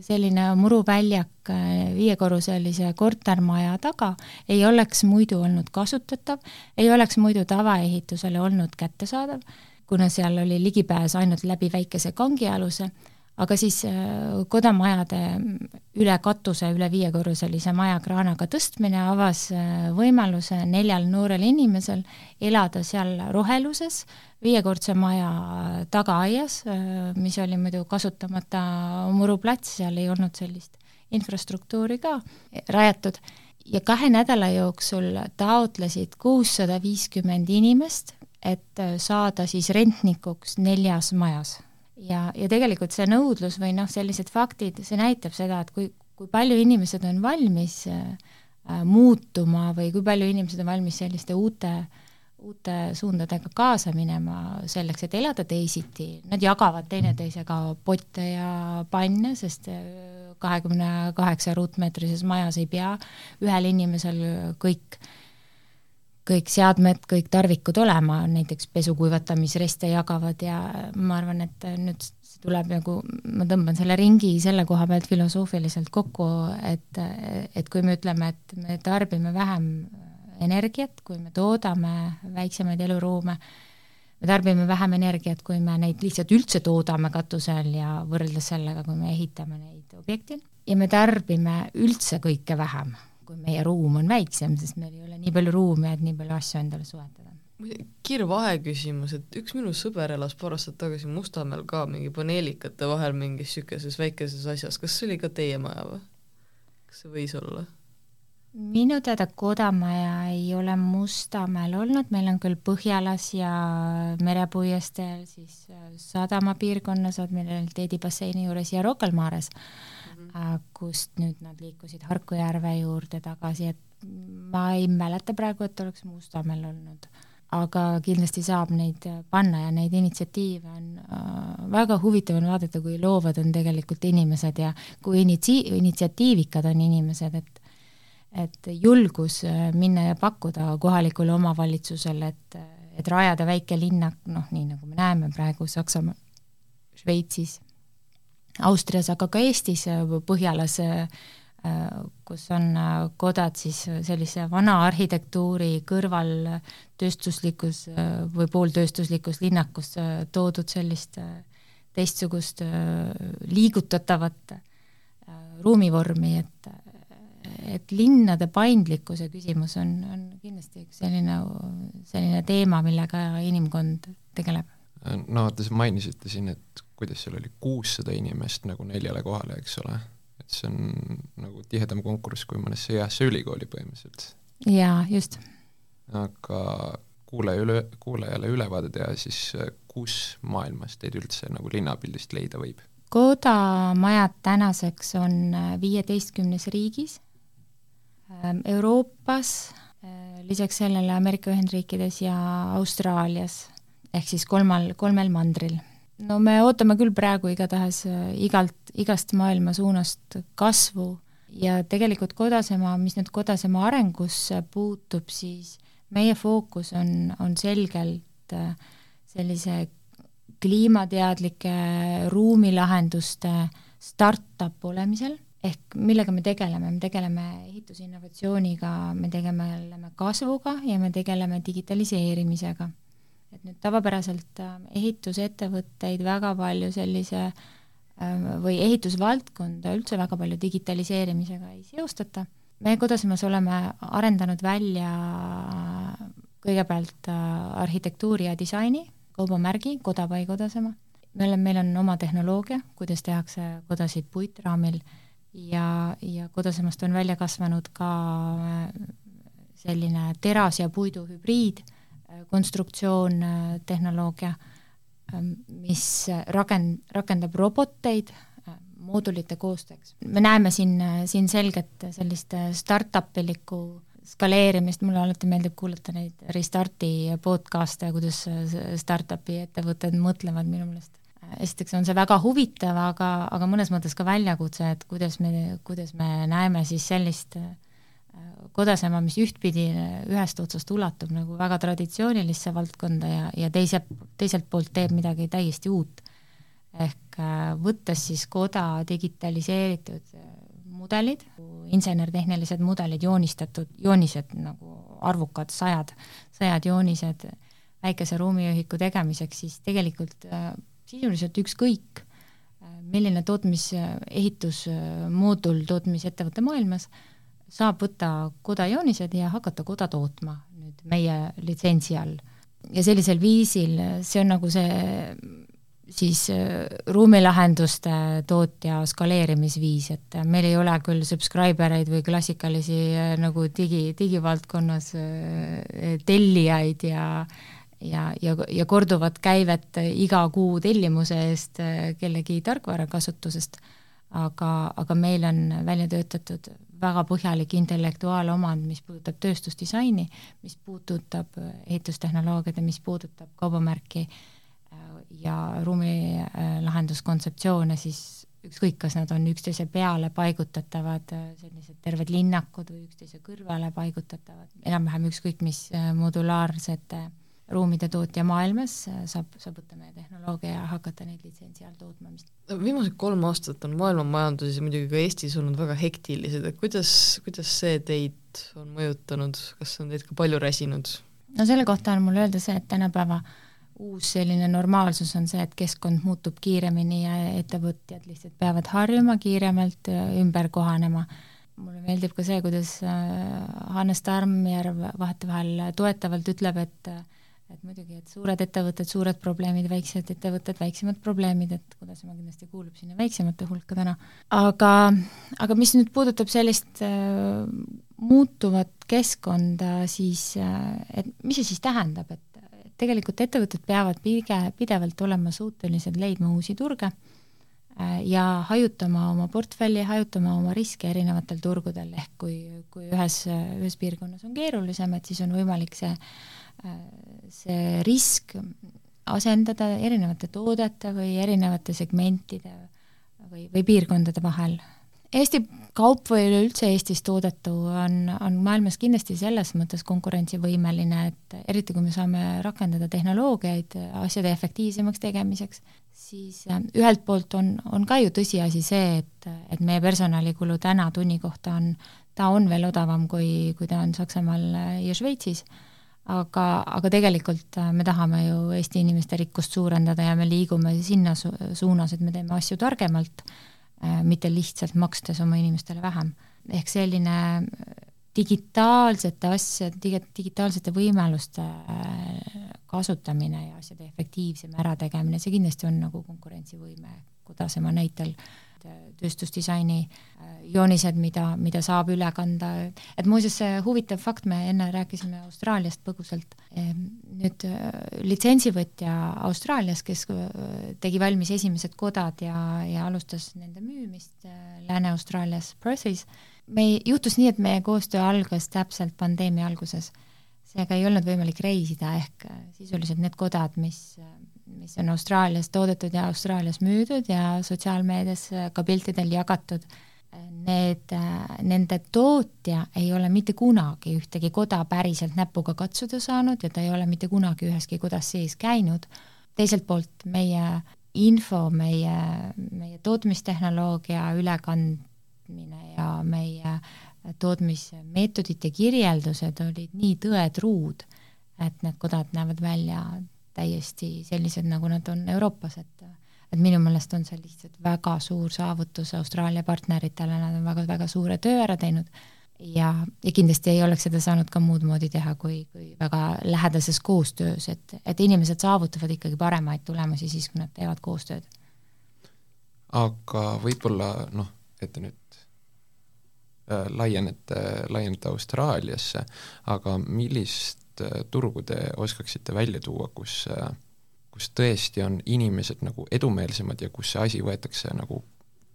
selline muruväljak viiekorruselise kortermaja taga, ei oleks muidu olnud kasutatav, ei oleks muidu tavaehitusele olnud kättesaadav, kuna seal oli ligipääs ainult läbi väikese kangialuse aga siis äh, kodamajade üle katuse, üle viiekorruselise maja kraanaga tõstmine avas äh, võimaluse neljal noorel inimesel elada seal roheluses, viiekordse maja tagaaias, äh, mis oli muidu kasutamata muruplats, seal ei olnud sellist infrastruktuuri ka rajatud, ja kahe nädala jooksul taotlesid kuussada viiskümmend inimest, et saada siis rentnikuks neljas majas ja, ja tegelikult see nõudlus või noh, sellised faktid, see näitab seda, et kui, kui palju inimesed on valmis äh, muutuma või kui palju inimesed on valmis selliste uute, uute suundadega kaasa minema selleks, et elada teisiti, nad jagavad teineteisega potte ja panne, sest äh, kahekümne kaheksa ruutmeetrises majas ei pea ühel inimesel kõik äh, kõik seadmed, kõik tarvikud olema, näiteks pesukuivatamisreste jagavad ja ma arvan, et nüüd tuleb nagu, ma tõmban selle ringi selle koha pealt filosoofiliselt kokku, et, et kui me ütleme, et me tarbime vähem energiat, kui me toodame väiksemaid eluruume, me tarbime vähem energiat, kui me neid lihtsalt üldse toodame katusel ja võrreldes sellega, kui me ehitame neid objekte, ja me tarbime üldse kõike vähem kui meie ruum on väiksem, sest meil ei ole nii palju ruumi, et nii palju asju endale soetada. kiire vaheküsimus, et üks minu sõber elas paar aastat tagasi Mustamäel ka mingi paneelikate vahel mingis niisuguses väikeses asjas, kas see oli ka teie maja või? kas see võis olla? minu teada kodamaja ei ole Mustamäel olnud, meil on küll Põhjalas ja merepuiesteel, siis äh, sadamapiirkonnas, Admiraliteedi juures ja Rocca al Mares kust nüüd nad liikusid Harku järve juurde tagasi, et ma ei mäleta praegu, et oleks Mustamäel olnud. aga kindlasti saab neid panna ja neid initsiatiive on äh, väga huvitav on vaadata, kui loovad on tegelikult inimesed ja kui initsi-, initsiatiivikad on inimesed, et et julgus äh, minna ja pakkuda kohalikule omavalitsusele, et, et rajada väike linnak, noh, nii nagu me näeme praegu Saksamaal, Šveitsis Austrias, aga ka Eestis, äh, Põhjalas, äh, kus on äh, kodad siis sellise vana arhitektuuri kõrval tööstuslikus või pooltööstuslikus linnakus toodud sellist teistsugust liigutatavat ruumivormi, et et linnade paindlikkuse küsimus on, on kindlasti üks selline, selline teema, millega inimkond tegeleb. no te mainisite siin, et kuidas seal oli, kuussada inimest nagu neljale kohale, eks ole, et see on nagu tihedam konkurss kui mõnesse heasse ülikooli põhimõtteliselt. jaa, just. aga kuulaja üle, kuulajale ülevaade teha siis, kus maailmas teid üldse nagu linnapildist leida võib? kodamajad tänaseks on viieteistkümnes riigis, ähm, Euroopas, äh, lisaks sellele Ameerika Ühendriikides ja Austraalias, ehk siis kolmal, kolmel mandril no me ootame küll praegu igatahes äh, igalt, igast maailma suunast kasvu. Ja tegelikult Kodasemaa, mis nüüd Kodasemaa arengusse puutub, siis meie fookus on, on selgelt äh, sellise kliimateadlike ruumilahenduste startup olemisel, ehk millega me tegeleme, me tegeleme ehitusinnovatsiooniga, me tegeleme kasvuga ja me tegeleme digitaliseerimisega et nüüd tavapäraselt äh, ehitusettevõtteid väga palju sellise äh, või ehitusvaldkonda üldse väga palju digitaliseerimisega ei seostata. me Kodasimas oleme arendanud välja kõigepealt äh, arhitektuuri ja disaini kaubamärgi Koda by Kodasema. me oleme, meil on oma tehnoloogia, kuidas tehakse kodasid puitraamil ja, ja Kodasemast on välja kasvanud ka selline teras- ja puidu hübriid konstruktsioon, tehnoloogia, mis rakend-, rakendab roboteid moodulite koostööks. me näeme siin, siin selget sellist startup ilikku skaleerimist, mulle alati meeldib kuulata neid Restarti podcast'e, kuidas startup'i ettevõtted mõtlevad minu meelest esiteks on see väga huvitav, aga, aga mõnes mõttes ka väljakutse, et kuidas me, kuidas me näeme siis sellist äh, kodasema, mis ühtpidi ühest otsast ulatub nagu väga traditsioonilisse valdkonda ja, ja teise, teiselt poolt teeb midagi täiesti uut. ehk äh, võttes siis koda digitaliseeritud äh, mudelid, insener-tehnilised mudelid, joonistatud, joonised nagu arvukad, sajad, sajad joonised väikese ruumiühiku tegemiseks, siis tegelikult äh, sisuliselt ükskõik, milline tootmis, ehitusmoodul tootmisettevõtte maailmas, saab võtta koda joonised ja hakata koda tootma nüüd meie litsentsi all. ja sellisel viisil, see on nagu see siis äh, ruumilahenduste tootja skaleerimisviis, et meil ei ole küll subscriber eid või klassikalisi äh, nagu digi, digivaldkonnas äh, tellijaid ja ja, ja, ja korduvat käivet iga kuu tellimuse eest kellegi tarkvara kasutusest, aga, aga meil on välja töötatud väga põhjalik intellektuaalomand, mis puudutab tööstusdisaini, mis puudutab ehitustehnoloogiat ja mis puudutab kaubamärki äh, ja ruumilahenduskontseptsioone, siis ükskõik, kas nad on üksteise peale paigutatavad, sellised terved linnakud või üksteise kõrvale paigutatavad, enam-vähem ükskõik mis äh, modulaarsete ruumide tootja maailmas saab, saab võtta meie tehnoloogia ja hakata neid litsentsi all tootma, mis viimased kolm aastat on maailma majanduses ja muidugi ka Eestis olnud väga hektilised, et kuidas, kuidas see teid on mõjutanud, kas on teid ka palju räsinud? no selle kohta on mul öelda see, et tänapäeva äh, uus selline normaalsus on see, et keskkond muutub kiiremini ja ettevõtjad lihtsalt peavad harjuma kiiremalt ümber kohanema. mulle meeldib ka see, kuidas äh, Hannes Tarmjärv vahetevahel toetavalt ütleb, et et muidugi, et suured ettevõtted, suured probleemid, väiksed ettevõtted, väiksemad probleemid, et kuidas ma kindlasti kuulub sinna väiksemate hulka täna. aga, aga mis nüüd puudutab sellist äh, muutuvat keskkonda, siis äh, et mis see siis tähendab, et tegelikult ettevõtted peavad pige, pidevalt olema suutelised leidma uusi turge äh, ja hajutama oma portfelli, hajutama oma riske erinevatel turgudel, ehk kui, kui ühes, ühes piirkonnas on keerulisem, et siis on võimalik see, äh, see risk asendada erinevate toodete või erinevate segmentide või, või piirkondade vahel. Eesti kaup või üleüldse Eestis toodetu on, on maailmas kindlasti selles mõttes konkurentsivõimeline, et eriti kui me saame rakendada tehnoloogiaid asjade efektiivsemaks tegemiseks, siis äh, ühelt poolt on, on ka ju tõsiasi see, et, et meie personalikulu täna tunni kohta on, ta on veel odavam, kui, kui ta on Saksamaal ja Šveitsis, aga, aga tegelikult äh, me tahame ju Eesti inimeste rikkust suurendada ja me liigume sinna su suunas, et me teeme asju targemalt Äh, mitte lihtsalt makstes oma inimestele vähem. ehk selline digitaalsete asjade, digi-, digitaalsete võimaluste äh, kasutamine ja asjade efektiivsem ärategemine, see kindlasti on nagu konkurentsivõime Kudasema näitel tööstusdisaini äh, joonised, mida, mida saab üle kanda, et muuseas, see huvitav fakt, me enne rääkisime Austraaliast põgusalt, ehm, nüüd äh, litsentsivõtja Austraalias, kes äh, tegi valmis esimesed kodad ja, ja alustas nende müümist Lääne-Austraalias Perthis, me, juhtus nii, et meie koostöö algas täpselt pandeemia alguses. seega ei olnud võimalik reisida, ehk sisuliselt need kodad, mis mis on Austraalias toodetud ja Austraalias müüdud ja sotsiaalmeedias ka piltidel jagatud, need, nende tootja ei ole mitte kunagi ühtegi koda päriselt näpuga katsuda saanud ja ta ei ole mitte kunagi üheski kodas sees käinud. teiselt poolt meie info, meie, meie tootmistehnoloogia ülekandmine ja meie tootmismeetodid ja kirjeldused olid nii tõetruud, et need kodad näevad välja täiesti sellised, nagu nad on Euroopas, et et minu meelest on see lihtsalt väga suur saavutus Austraalia partneritele, nad on väga-väga suure töö ära teinud ja, ja kindlasti ei oleks seda saanud ka muud moodi teha, kui, kui väga lähedases koostöös, et, et inimesed saavutavad ikkagi paremaid tulemusi siis, kui nad teevad koostööd. aga võib-olla noh, et nüüd äh, laienete, laienete Austraaliasse, aga millist Äh, turgu te oskaksite välja tuua, kus, äh, kus tõesti on inimesed nagu edumeelsemad ja kus see asi võetakse nagu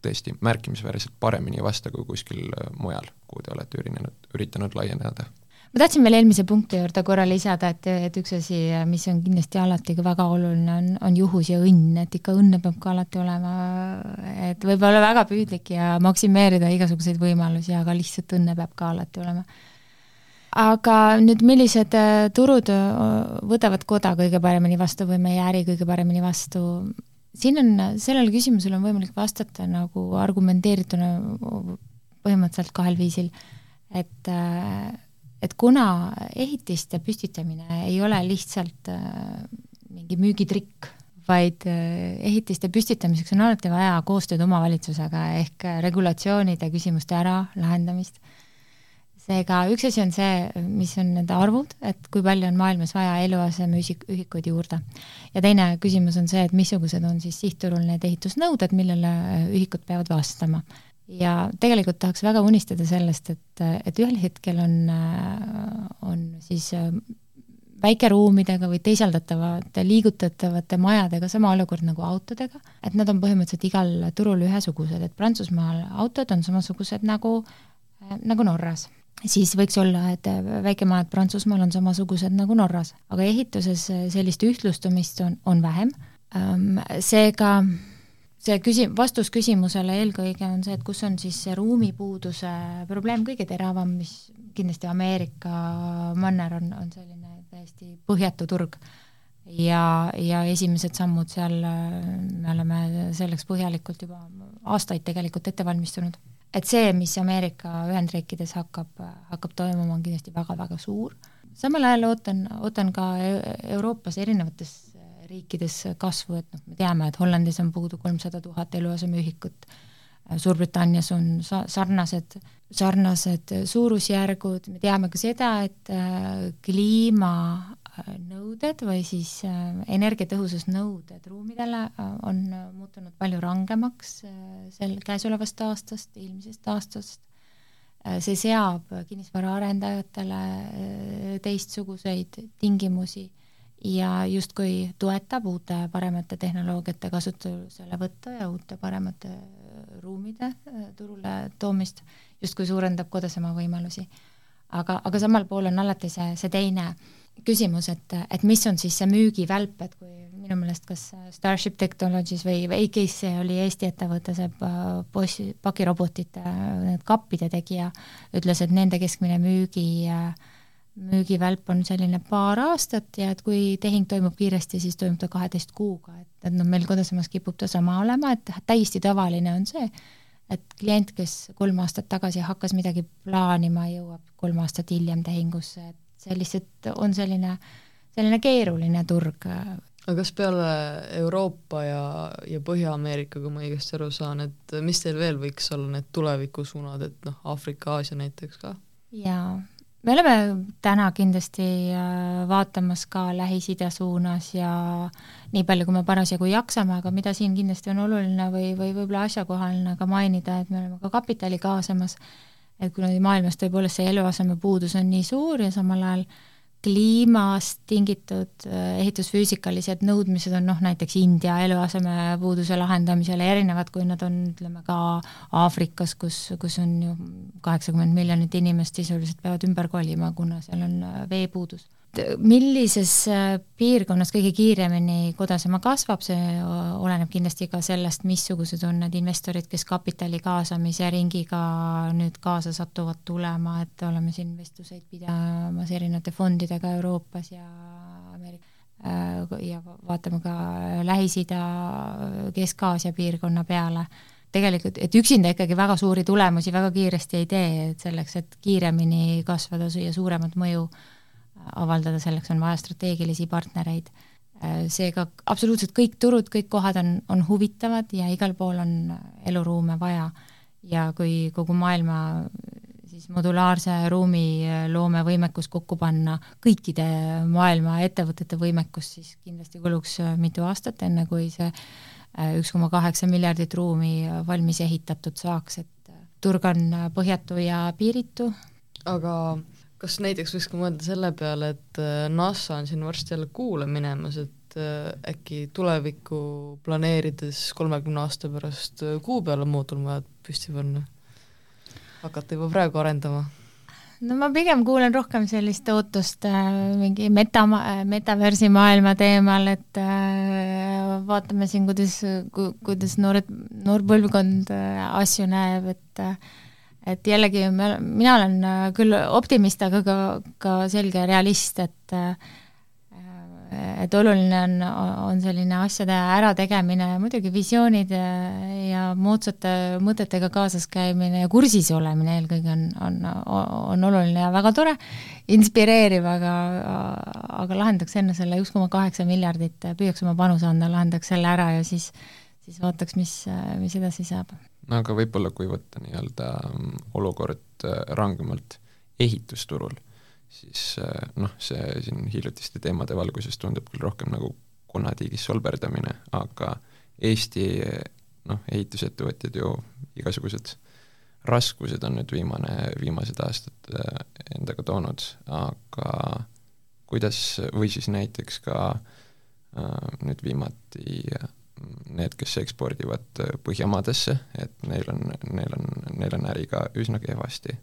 tõesti märkimisväärselt paremini vasta kui kuskil äh, mujal, kuhu te olete ürinenud, üritanud laieneda? ma tahtsin veel eelmise punkti juurde korra lisada, et, et üks asi, mis on kindlasti alati ka väga oluline, on, on juhus ja õnn, et ikka õnne peab ka alati olema, et võib olla väga püüdlik ja maksimeerida igasuguseid võimalusi, aga lihtsalt õnne peab ka alati olema. Aga nüüd, millised äh, turud äh, võtavad koda kõige paremini vastu või meie äri kõige paremini vastu, siin on, sellele küsimusele on võimalik vastata nagu argumenteerituna põhimõtteliselt kahel viisil, et äh, et kuna ehitiste püstitamine ei ole lihtsalt mingi müügitrikk, vaid ehitiste püstitamiseks on alati vaja koostööd omavalitsusega ehk regulatsioonide küsimuste ära lahendamist. Seega üks asi on see, mis on need arvud, et kui palju on maailmas vaja eluasemeühikuid juurde. ja teine küsimus on see, et missugused on siis sihtturul need ehitusnõuded, millele ühikud peavad vastama ja tegelikult tahaks väga unistada sellest, et, et ühel hetkel on, on siis äh, väikeruumidega või teisaldatavate, liigutatavate majadega sama olukord nagu autodega, et nad on põhimõtteliselt igal turul ühesugused, et Prantsusmaal autod on samasugused nagu, äh, nagu Norras. Siis võiks olla, et väikemajad Prantsusmaal on samasugused nagu Norras, aga ehituses sellist ühtlustumist on, on vähem, seega see küsi-, vastus küsimusele eelkõige on see, et kus on siis see ruumipuuduse probleem kõige teravam, mis kindlasti Ameerika manner on, on selline täiesti põhjatu turg. ja, ja esimesed sammud seal, me oleme selleks põhjalikult juba aastaid tegelikult ette valmistunud. Et see, mis Ameerika Ühendriikides hakkab, hakkab toimuma, on kindlasti väga-väga suur. samal ajal ootan, ootan ka Euroopas erinevates riikides kasvu, et noh, me teame, et Hollandis on puudu kolmsada tuhat eluasemeühikut, Suurbritannias on sa-, sarnased, sarnased suurusjärgud, me teame ka seda, et äh, kliimanõuded või siis äh, energiatõhususnõuded ruumidele äh, on muutunud palju rangemaks sel, käesolevast aastast, eelmisest aastast, see seab kinnisvaraarendajatele teistsuguseid tingimusi ja justkui toetab uute paremate tehnoloogiate kasutuselevõttu ja uute paremate äh, ruumide äh, turule toomist, justkui suurendab kodusema võimalusi. aga, aga samal pool on alati see, see teine küsimus, et, et mis on siis see müügivälp, et kui minu meelest kas Starship Technologies või, või AKC oli Eesti ettevõte, see bossi, pakirobotite, need kappide tegija, ütles, et nende keskmine müügi äh, müügivälp on selline paar aastat ja et kui tehing toimub kiiresti, siis toimub ta kaheteist kuuga, et, et noh, meil Kodasemas kipub ta sama olema, et täiesti tavaline on see, et klient, kes kolm aastat tagasi hakkas midagi plaanima, jõuab kolm aastat hiljem tehingusse, et see lihtsalt on selline, selline keeruline turg. aga kas peale Euroopa ja, ja Põhja-Ameerika, kui ma õigesti aru saan, et mis teil veel võiks olla need tulevikusuunad, et noh, Aafrika, Aasia näiteks ka? jaa me oleme täna kindlasti äh, vaatamas ka Lähis-Ida suunas ja nii palju, kui me parasjagu jaksame, aga mida siin kindlasti on oluline või, või võib-olla asjakohane ka mainida, et me oleme ka kapitali kaasamas, et kuna maailmas tõepoolest see eluasemepuudus on nii suur ja samal ajal kliimast tingitud äh, ehitusfüüsikalised nõudmised on noh, näiteks India eluasemepuuduse lahendamisele erinevad, kui nad on, ütleme ka Aafrikas, kus, kus on ju kaheksakümmend miljonit inimest sisuliselt peavad ümber kolima, kuna seal on äh, veepuudus millises äh, piirkonnas kõige kiiremini Kodasema kasvab, see oleneb kindlasti ka sellest, missugused on need investorid, kes kapitali kaasamise ringiga nüüd kaasa satuvad tulema, et oleme siin vestluseid pidamas erinevate fondidega Euroopas ja Ameerika äh, ja vaatame ka Lähis-Ida, Kesk-Aasia piirkonna peale. Tegelikult, et üksinda ikkagi väga suuri tulemusi väga kiiresti ei tee, et selleks, et kiiremini kasvada ja suuremat mõju äh, avaldada, selleks on vaja strateegilisi partnereid. seega absoluutselt kõik turud, kõik kohad on, on huvitavad ja igal pool on eluruume vaja. ja kui kogu maailma siis modulaarse ruumiloome võimekus kokku panna, kõikide maailma ettevõtete võimekus, siis kindlasti kuluks mitu aastat, enne kui see üks koma kaheksa miljardit ruumi valmis ehitatud saaks, et turg on põhjatu ja piiritu. aga kas näiteks võiks ka mõelda selle peale, et äh, NASA on siin varsti jälle kuule minemas, et äh, äkki tulevikku planeerides kolmekümne aasta pärast äh, kuu peale moodulmajad püsti panna? hakata juba praegu arendama? no ma pigem kuulen rohkem sellist ootust äh, mingi meta, metaversi maailma teemal, et äh, vaatame siin, kuidas ku,, kuidas noored, noor põlvkond äh, asju näeb, et äh, et jällegi me, mina olen äh, küll optimist, aga ka, ka selge realist, et äh, et oluline on, on selline asjade ärategemine, muidugi visioonid ja, ja moodsate mõtetega kaasas käimine ja kursis olemine eelkõige on, on, on oluline ja väga tore, inspireeriv, aga, aga lahendaks enne selle üks koma kaheksa miljardit, püüaks oma panuse anda, lahendaks selle ära ja siis, siis vaataks, mis, mis edasi saab. Aga võib-olla, kui võtta nii-öelda olukord rangemalt ehitusturul siis äh, noh, see siin hiljutiste teemade valguses tundub küll rohkem nagu konatiigis solberdamine, aga Eesti noh, ehitusettevõtjad ju igasugused raskused on nüüd viimane, viimased aastad äh, endaga toonud, aga kuidas, või siis näiteks ka äh, nüüd viimati need, kes ekspordivad Põhjamaadesse, et neil on, neil on, neil on äri ka üsna kehvasti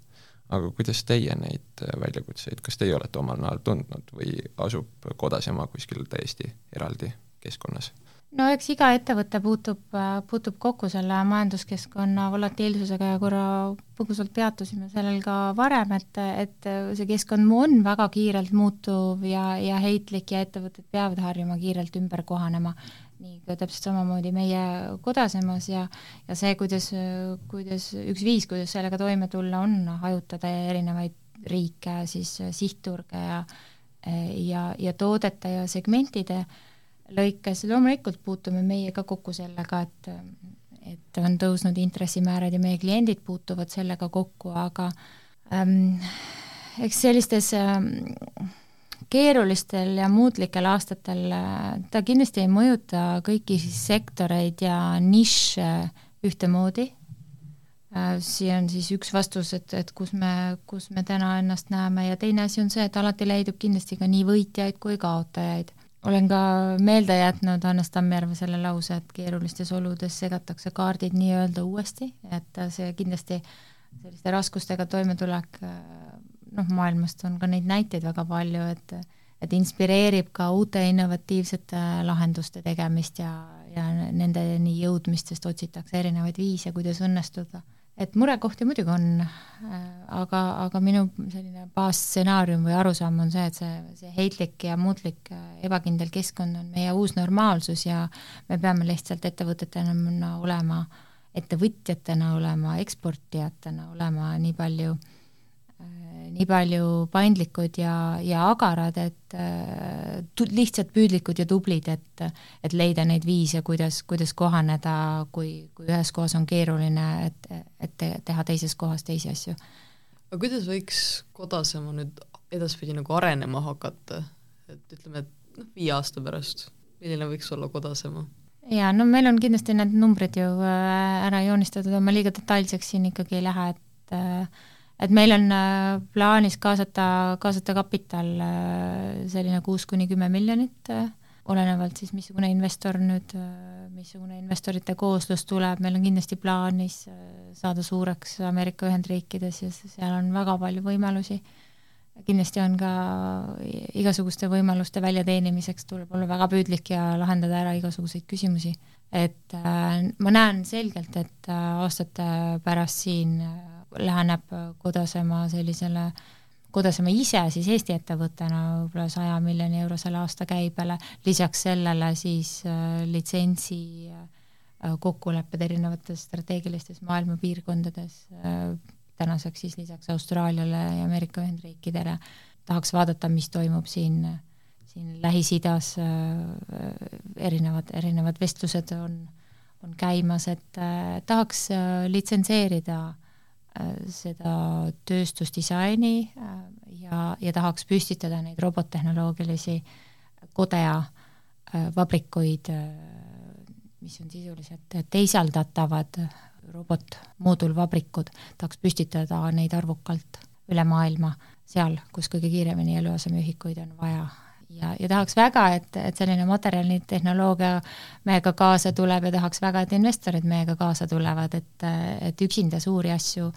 aga kuidas teie neid äh, väljakutseid, kas teie olete omal najal tundnud või asub Kodasema kuskil täiesti eraldi keskkonnas? no eks iga ettevõte puutub, äh, puutub kokku selle majanduskeskkonna volatiilsusega ja korra põgusalt peatusime sellel ka varem, et, et see keskkond on väga kiirelt muutuv ja, ja heitlik ja ettevõtted peavad harjuma kiirelt ümber kohanema nii ka täpselt samamoodi meie Kodasemas ja, ja see, kuidas, kuidas, üks viis, kuidas sellega toime tulla, on hajutada erinevaid riike, siis sihtturge ja ja, ja toodete ja segmentide lõikes, loomulikult puutume meie ka kokku sellega, et et on tõusnud intressimäärad ja meie kliendid puutuvad sellega kokku, aga ähm, eks sellistes ähm, keerulistel ja muutlikel aastatel ta kindlasti ei mõjuta kõiki sektoreid ja nišše ühtemoodi. siia on siis üks vastus, et, et kus me, kus me täna ennast näeme ja teine asi on see, et alati leidub kindlasti ka nii võitjaid kui kaotajaid. olen ka meelde jätnud Hannes Tammjärve selle lause, et keerulistes oludes segatakse kaardid nii-öelda uuesti, et see kindlasti selliste raskustega toimetulek noh, maailmast on ka neid näiteid väga palju, et et inspireerib ka uute innovatiivsete lahenduste tegemist ja, ja nendeni jõudmist, sest otsitakse erinevaid viise, kuidas õnnestuda. et murekohti muidugi on, aga, aga minu selline baasstsenaarium või arusaam on see, et see, see heitlik ja muutlik ebakindel keskkond on meie uus normaalsus ja me peame lihtsalt ettevõtetena olema, ettevõtjatena olema, eksportijatena olema nii palju äh, nii palju paindlikud ja, ja agarad, et äh, lihtsalt püüdlikud ja tublid, et, et leida neid viise, kuidas, kuidas kohaneda, kui, kui ühes kohas on keeruline, et, et te, teha teises kohas teisi asju. aga kuidas võiks Kodasema nüüd edaspidi nagu arenema hakata, et ütleme, et noh, viie aasta pärast, milline võiks olla Kodasema? jaa, no meil on kindlasti need numbrid ju äh, ära joonistatud, ma liiga detailseks siin ikkagi ei lähe, et äh, et meil on äh, plaanis kaasata, kaasata kapital äh, selline kuus kuni kümme miljonit, äh, olenevalt siis, missugune investor nüüd, missugune investorite kooslus tuleb, meil on kindlasti plaanis saada suureks Ameerika Ühendriikides ja seal on väga palju võimalusi. kindlasti on ka igasuguste võimaluste väljateenimiseks tuleb olla väga püüdlik ja lahendada ära igasuguseid küsimusi. et ma näen selgelt, et aastate pärast siin läheneb Kodasema sellisele, Kodasema ise siis Eesti ettevõttena võib-olla saja miljoni eurosele aastakäibele, lisaks sellele siis äh, litsentsi äh, kokkulepped erinevates strateegilistes maailma piirkondades äh,, tänaseks siis lisaks Austraaliale ja Ameerika Ühendriikidele, tahaks vaadata, mis toimub siin, siin Lähis-Idas äh,, erinevad, erinevad vestlused on, on käimas, et äh, tahaks äh, litsenseerida Äh, seda tööstusdisaini äh, ja, ja tahaks püstitada neid robottehnoloogilisi Kodea äh, vabrikuid, mis on sisuliselt teisaldatavad robotmoodulvabrikud, tahaks püstitada neid arvukalt üle maailma, seal, kus kõige kiiremini eluasemeühikuid on vaja ja, ja tahaks väga, et, et selline materjali tehnoloogia meiega kaasa tuleb ja tahaks väga, et investorid meiega kaasa tulevad, et, et üksinda suuri asju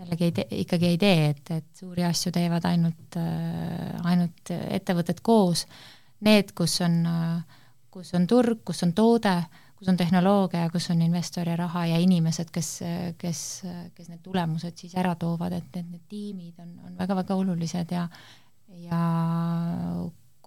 jällegi ei tee, ikkagi ei tee, et, et suuri asju teevad ainult, ainult ettevõtted koos, need, kus on, kus on turg, kus on toode, kus on tehnoloogia, kus on investori raha ja inimesed, kes, kes, kes need tulemused siis ära toovad, et need, need tiimid on, on väga-väga olulised ja ja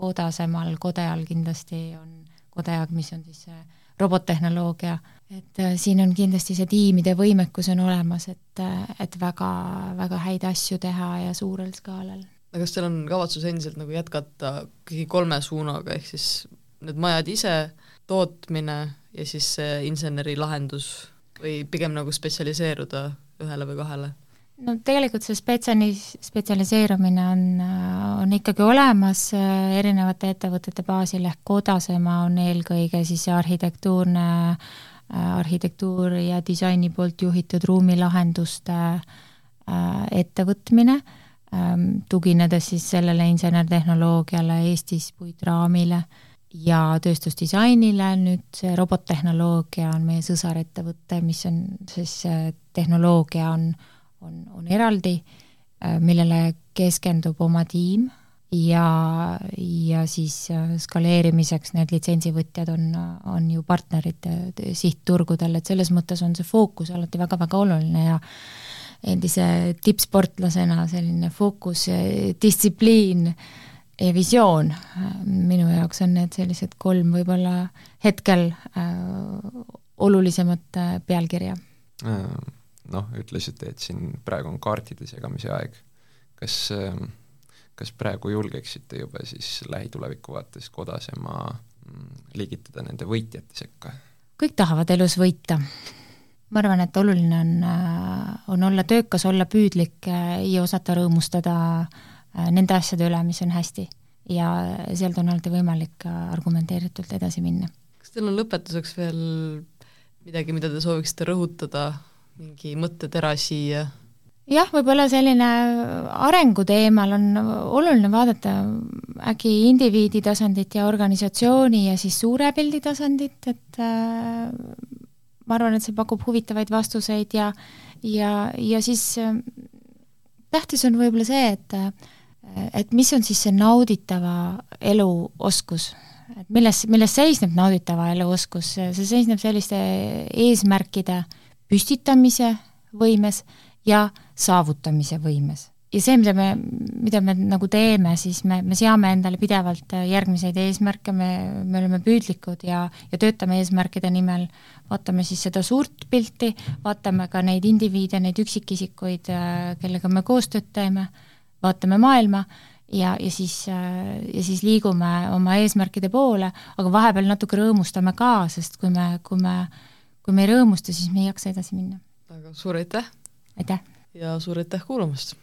Kodasemal, Kode all kindlasti on Kodeag, mis on siis see robottehnoloogia, et äh, siin on kindlasti see tiimide võimekus on olemas, et, äh, et väga, väga häid asju teha ja suurel skaalal. aga kas teil on kavatsus endiselt nagu jätkata kõigi kolme suunaga, ehk siis need majad ise, tootmine ja siis see insenerilahendus või pigem nagu spetsialiseeruda ühele või kahele? No tegelikult see spetsiali-, spetsialiseerumine on, on ikkagi olemas äh, erinevate ettevõtete baasil, ehk Kodasema on eelkõige siis arhitektuurne, äh, arhitektuur ja disaini poolt juhitud ruumilahenduste äh, ettevõtmine, ähm, tuginedes siis sellele insenertehnoloogiale Eestis puitraamile ja tööstusdisainile, nüüd see robottehnoloogia on meie sõsarettevõte, mis on siis, tehnoloogia on on, on eraldi, äh, millele keskendub oma tiim ja, ja siis äh, skaleerimiseks need litsentsivõtjad on, on ju partnerid äh, sihtturgudel, et selles mõttes on see fookus alati väga-väga oluline ja endise tippsportlasena selline fookus, distsipliin ja visioon minu jaoks on need sellised kolm võib-olla hetkel äh, olulisemat pealkirja noh, ütlesite, et siin praegu on kaartide segamise aeg. kas, ähm, kas praegu julgeksite juba siis lähituleviku vaates Kodasema mm, liigitada nende võitjate sekka? kõik tahavad elus võita. ma arvan, et oluline on, äh, on olla töökas, olla püüdlik äh, ja osata rõõmustada äh, nende asjade üle, mis on hästi. ja sealt on alati võimalik argumenteeritult edasi minna. kas teil on lõpetuseks veel midagi, mida te sooviksite rõhutada mingi mõttetera siia? jah, võib-olla selline arengu teemal on oluline vaadata äkki indiviidi tasandit ja organisatsiooni ja siis suure pildi tasandit, et äh, ma arvan, et see pakub huvitavaid vastuseid ja ja, ja siis äh, tähtis on võib-olla see, et äh, et mis on siis see nauditava elu oskus, et milles, milles seisneb nauditava elu oskus, see seisneb selliste eesmärkide äh, püstitamise võimes ja saavutamise võimes. ja see, mida me, mida me nagu teeme, siis me, me seame endale pidevalt järgmiseid eesmärke, me, me oleme püüdlikud ja, ja töötame eesmärkide nimel, vaatame siis seda suurt pilti, vaatame ka neid indiviide, neid üksikisikuid, kellega me koostööd teeme, vaatame maailma ja, ja siis, ja siis liigume oma eesmärkide poole, aga vahepeal natuke rõõmustame ka, sest kui me, kui me kui me ei rõõmusta, siis me ei jaksa edasi minna. aga suur aitäh! aitäh! ja suur aitäh kuulamast!